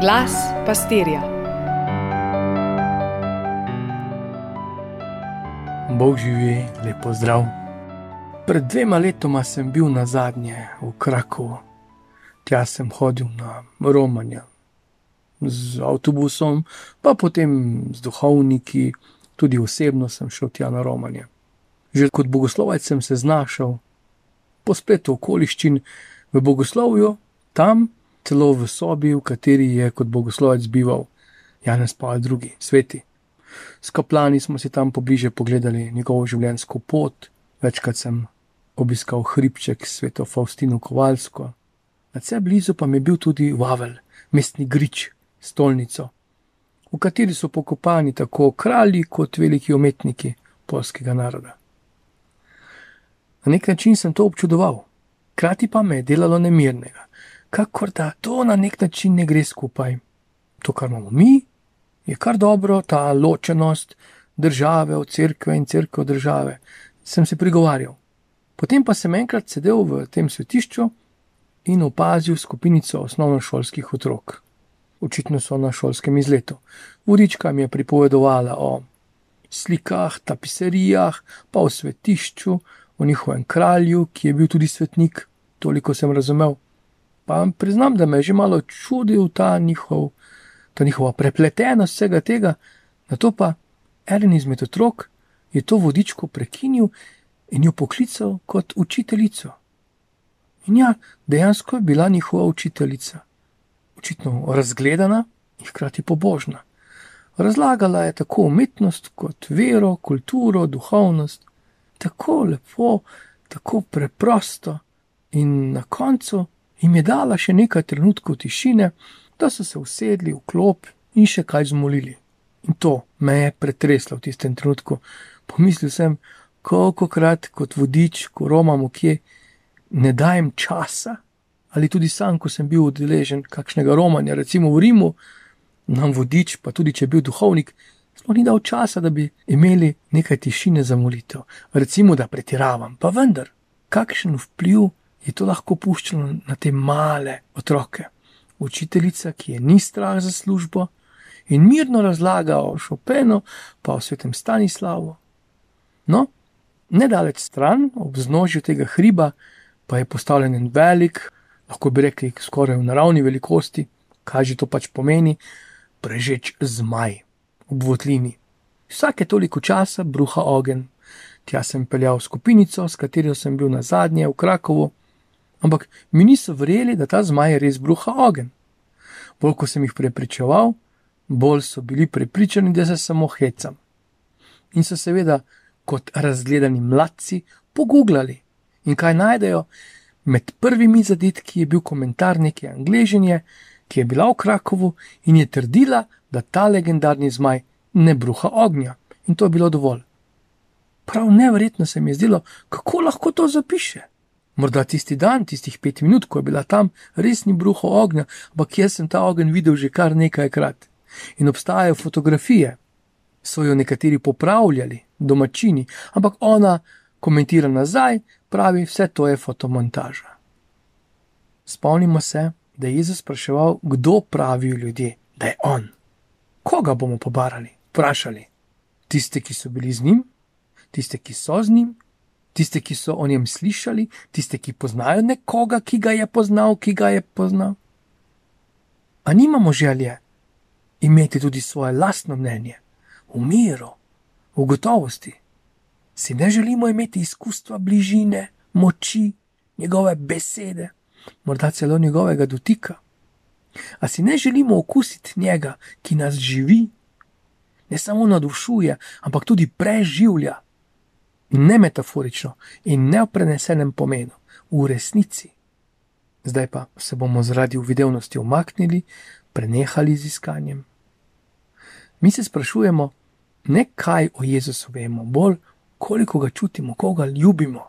Glas pastirja. Bog živi, lepo zdrav. Pred dvema letoma sem bil na zadnje v Krakovu. Tja sem hodil na Romanje z avtobusom, pa potem z duhovniki, tudi osebno sem šel tja na Romanje. Že kot bogoslovec sem se znašel po spletu okoliščin v bogoslovju, tam celo v sobi, v kateri je kot bogoslovec bival Janez Pavel II. sveti. S kaplani smo si tam pobliže pogledali njegovo življenjsko pot, večkrat sem obiskal hribček sveto Faustino Kovalsko, na vse blizu pa mi je bil tudi Vavel, mestni grič, stolnico, v kateri so pokopani tako kralji kot veliki umetniki polskega naroda. Na nek način sem to občudoval, krati pa me je delalo nemirnega, kakor da to na nek način ne gre skupaj. To, kar imamo mi, je kar dobro, ta ločenost države od cerkve in cerkve od države, sem se prigovarjal. Potem pa sem enkrat sedel v tem svetišču in opazil skupinico osnovnošolskih otrok. Očitno so na šolskem izletu. Urička mi je pripovedovala o slikah, tapiserijah, pa o svetišču, o njihovem kralju, ki je bil tudi svetnik, toliko sem razumel. Pa priznam, da me je že malo čudil ta njihov, ta njihova prepletenost vsega tega, na to pa eden izmed otrok je to vodičko prekinil in jo poklical kot učiteljico. In ja, dejansko je bila njihova učiteljica, očitno razgledana in hkrati pobožna. Razlagala je tako umetnost kot vero, kulturo, duhovnost, tako lepo, tako preprosto, in na koncu jim je dala še nekaj trenutkov tišine, da so se usedli v klop in še kaj zmolili. In to me je pretreslo v tistem trenutku. Pomislil sem, koliko krat kot vodič, ko romamo kje, ne dajem časa, ali tudi sam, ko sem bil udeležen kakšnega romanja, recimo v Rimu, nam vodič, pa tudi če je bil duhovnik, sploh ni dal časa, da bi imeli nekaj tišine za molitev. Recimo, da pretiravam, pa vendar, kakšen vpliv je to lahko puščalo na te male otroke. Učiteljica, ki je ni strah za službo in mirno razlaga o Šopenu, pa o svetem Stanislavu. No, nedaleč stran, ob znožju tega hriba, pa je postavljen en velik, lahko bi rekli, skoraj v naravni velikosti, kaj že to pač pomeni, prežeč zmaj v votlini. Vsake toliko časa bruha ogen. Tja sem peljal skupinico, s katero sem bil na zadnje v Krakovu, ampak mi niso verjeli, da ta zmaj res bruha ogen. Bolj ko sem jih prepričeval, bolj so bili prepričani, da se samo hecam. In so seveda, kot razgledani mladci, pogooglali in kaj najdejo. Med prvimi zadetki je bil komentar neke angleženje, ki je bila v Krakovu in je trdila, da ta legendarni zmaj ne bruha ognja in to je bilo dovolj. Prav neverjetno se mi je zdelo, kako lahko to zapiše. Morda tisti dan, tistih pet minut, ko je bila tam, res ni bruho ognja, ampak jaz sem ta ogenj videl že kar nekajkrat. In obstajajo fotografije, so jo nekateri popravljali, domačini, ampak ona komentira nazaj, pravi, vse to je fotomontaža. Spomnimo se, da je Jezus spraševal, kdo pravijo ljudje, da je on. Koga bomo pobarali, vprašali? Tiste, ki so bili z njim, tiste, ki so z njim, tiste, ki so o njem slišali, tiste, ki poznajo nekoga, ki ga je poznal, ki ga je poznal. A nimamo želje imeti tudi svoje lastno mnenje, v miru, v gotovosti. Si ne želimo imeti izkustva bližine, moči, njegove besede, morda celo njegovega dotika. A si ne želimo okusiti njega, ki nas živi, ne samo navdušuje, ampak tudi preživlja ne metaforično in ne v prenesenem pomenu, v resnici. Zdaj pa se bomo zaradi uvidevnosti umaknili, prenehali z iskanjem. Mi se sprašujemo, ne kaj o Jezusu vemo, bolj koliko ga čutimo, koga ljubimo,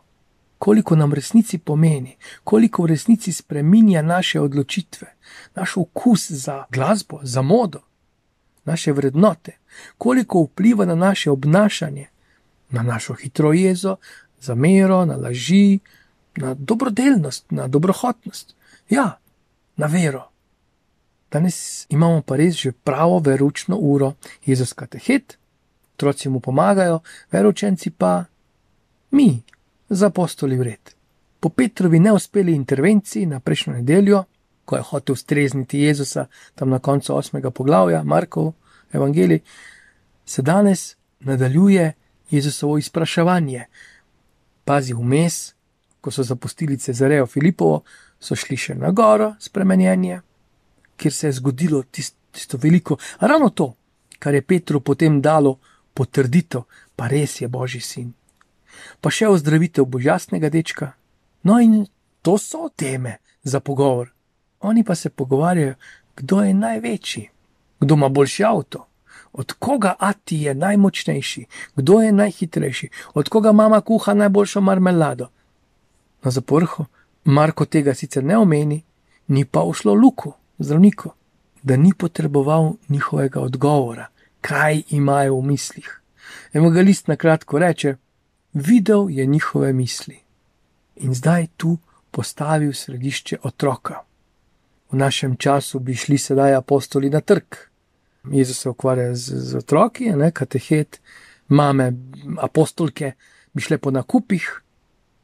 koliko nam resnici pomeni, koliko v resnici spreminja naše odločitve, naš okus za glasbo, za modo, naše vrednote, koliko vpliva na naše obnašanje, na našo hitro jezo, zamero, na laži, na dobrodelnost, na dobrohotnost, ja, na vero. Danes imamo pa res že pravo veručno uro, Jezus katehet, otroci mu pomagajo, veručenci pa mi, za apostoli vred. Po Petrovi neuspeli intervenciji na prejšnjo nedeljo, ko je hotel strezniti Jezusa tam na koncu osmega poglavja, Markov evangelij, se danes nadaljuje Jezusovo izpraševanje. Pazi vmes, ko so zapustili Cezarejo Filipovo, so šli še na goro spremenjenje, kjer se je zgodilo tisto, tisto veliko, ravno to, kar je Petru potem dalo potrditev, pa res je Božji sin. Pa še ozdravitev božjasnega dečka. No, in to so teme za pogovor. Oni pa se pogovarjajo, kdo je največji, kdo ima boljši avto, od koga Ati je najmočnejši, kdo je najhitrejši, od koga mama kuha najboljšo marmelado. Na zaporhu Marko tega sicer ne omeni, ni pa ušlo Luku, zdravniku, da ni potreboval njihovega odgovora, kaj imajo v mislih. Evangelist na kratko reče: Videl je njihove misli in zdaj tu postavil središče otroka. V našem času bi šli sedaj apostoli na trg. Jezus se ukvarja z, z otroki, ne, katehet, mame, apostolke bi šle po nakupih,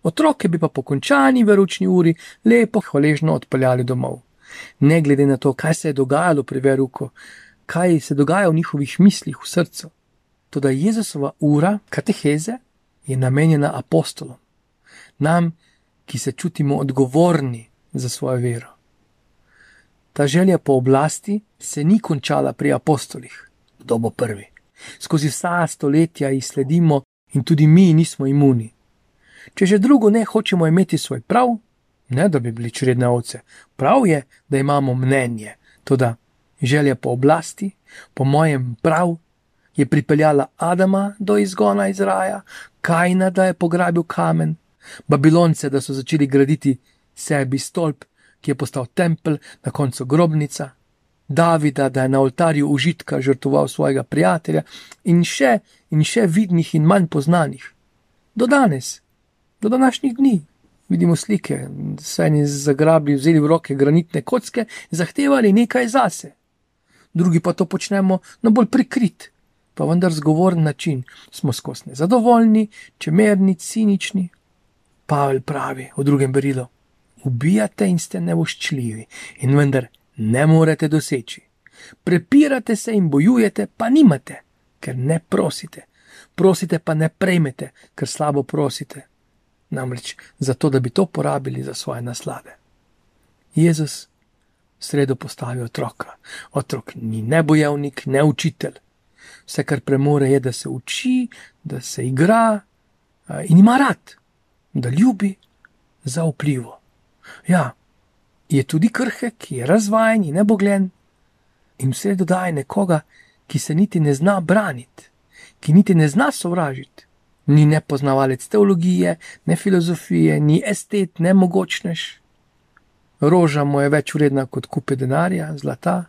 otroke bi pa po končani veručni uri lepo, hvaležno odpeljali domov. Ne glede na to, kaj se je dogajalo pri veruku, kaj se dogaja v njihovih mislih, v srcu. Toda Jezusova ura, kateheze, je namenjena apostolom, nam, ki se čutimo odgovorni za svojo vero. Ta želja po oblasti se ni končala pri apostolih, kdo bo prvi. Skozi vsa stoletja jih sledimo in tudi mi nismo imuni. Če že drugo ne hočemo imeti svoj prav, ne da bi bili čredne ovce, prav je, da imamo mnenje. Toda želja po oblasti, po mojem prav, je pripeljala Adama do izgona iz raja, Kajna, da je pograbil kamen, Babilonce, da so začeli graditi sebi stolp, ki je postal tempelj, na koncu grobnica, Davida, da je na oltarju užitka žrtvoval svojega prijatelja, in še in še vidnih in manj poznanih. Do danes, do današnjih dni, vidimo slike, saj eni zagrabili, vzeli v roke granitne kocke in zahtevali nekaj zase. Drugi pa to počnemo na bolj prikrit, pa vendar zgovoren način, smo skosne zadovoljni, čemerni, cinični. Pavel pravi v drugem berilu: Ubijate in ste nevoščljivi, in vendar ne morete doseči. Prepirate se in bojujete, pa nimate, ker ne prosite. Prosite pa ne prejmete, ker slabo prosite. Namreč zato, da bi to porabili za svoje naslade. Jezus sredo postavi otroka. Otrok ni ne bojevnik, ne učitelj. Vse, kar premore, je, da se uči, da se igra in ima rad, da ljubi za vplivo. Ja, je tudi krhek, je razvajen in nebogljen, in vse dodaje nekoga, ki se niti ne zna braniti, ki niti ne zna sovražiti. Ni nepoznavalec teologije, ne filozofije, ni estet, ne mogočneš. Roža mu je več vredna kot kupe denarja, zlata.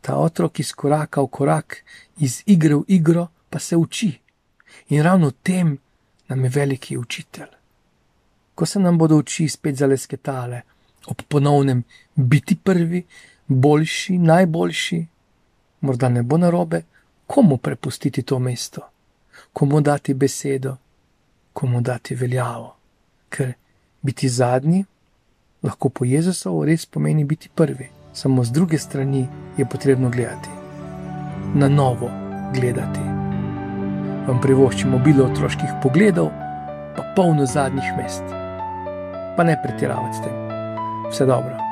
Ta otrok iz koraka v korak, iz igre v igro, pa se uči. In ravno tem nam je veliki učitelj. Ko se nam bodo oči spet zalesketale, ob ponovnem biti prvi, boljši, najboljši, morda ne bo narobe, komu prepustiti to mesto, komu dati besedo, komu dati veljavo. Ker biti zadnji lahko po Jezusovu res pomeni biti prvi, samo z druge strani je potrebno gledati, na novo gledati. Vam privoščimo bilo otroških pogledov, pa polno zadnjih mest. Pa ne pretiravati s tem. Vse dobro.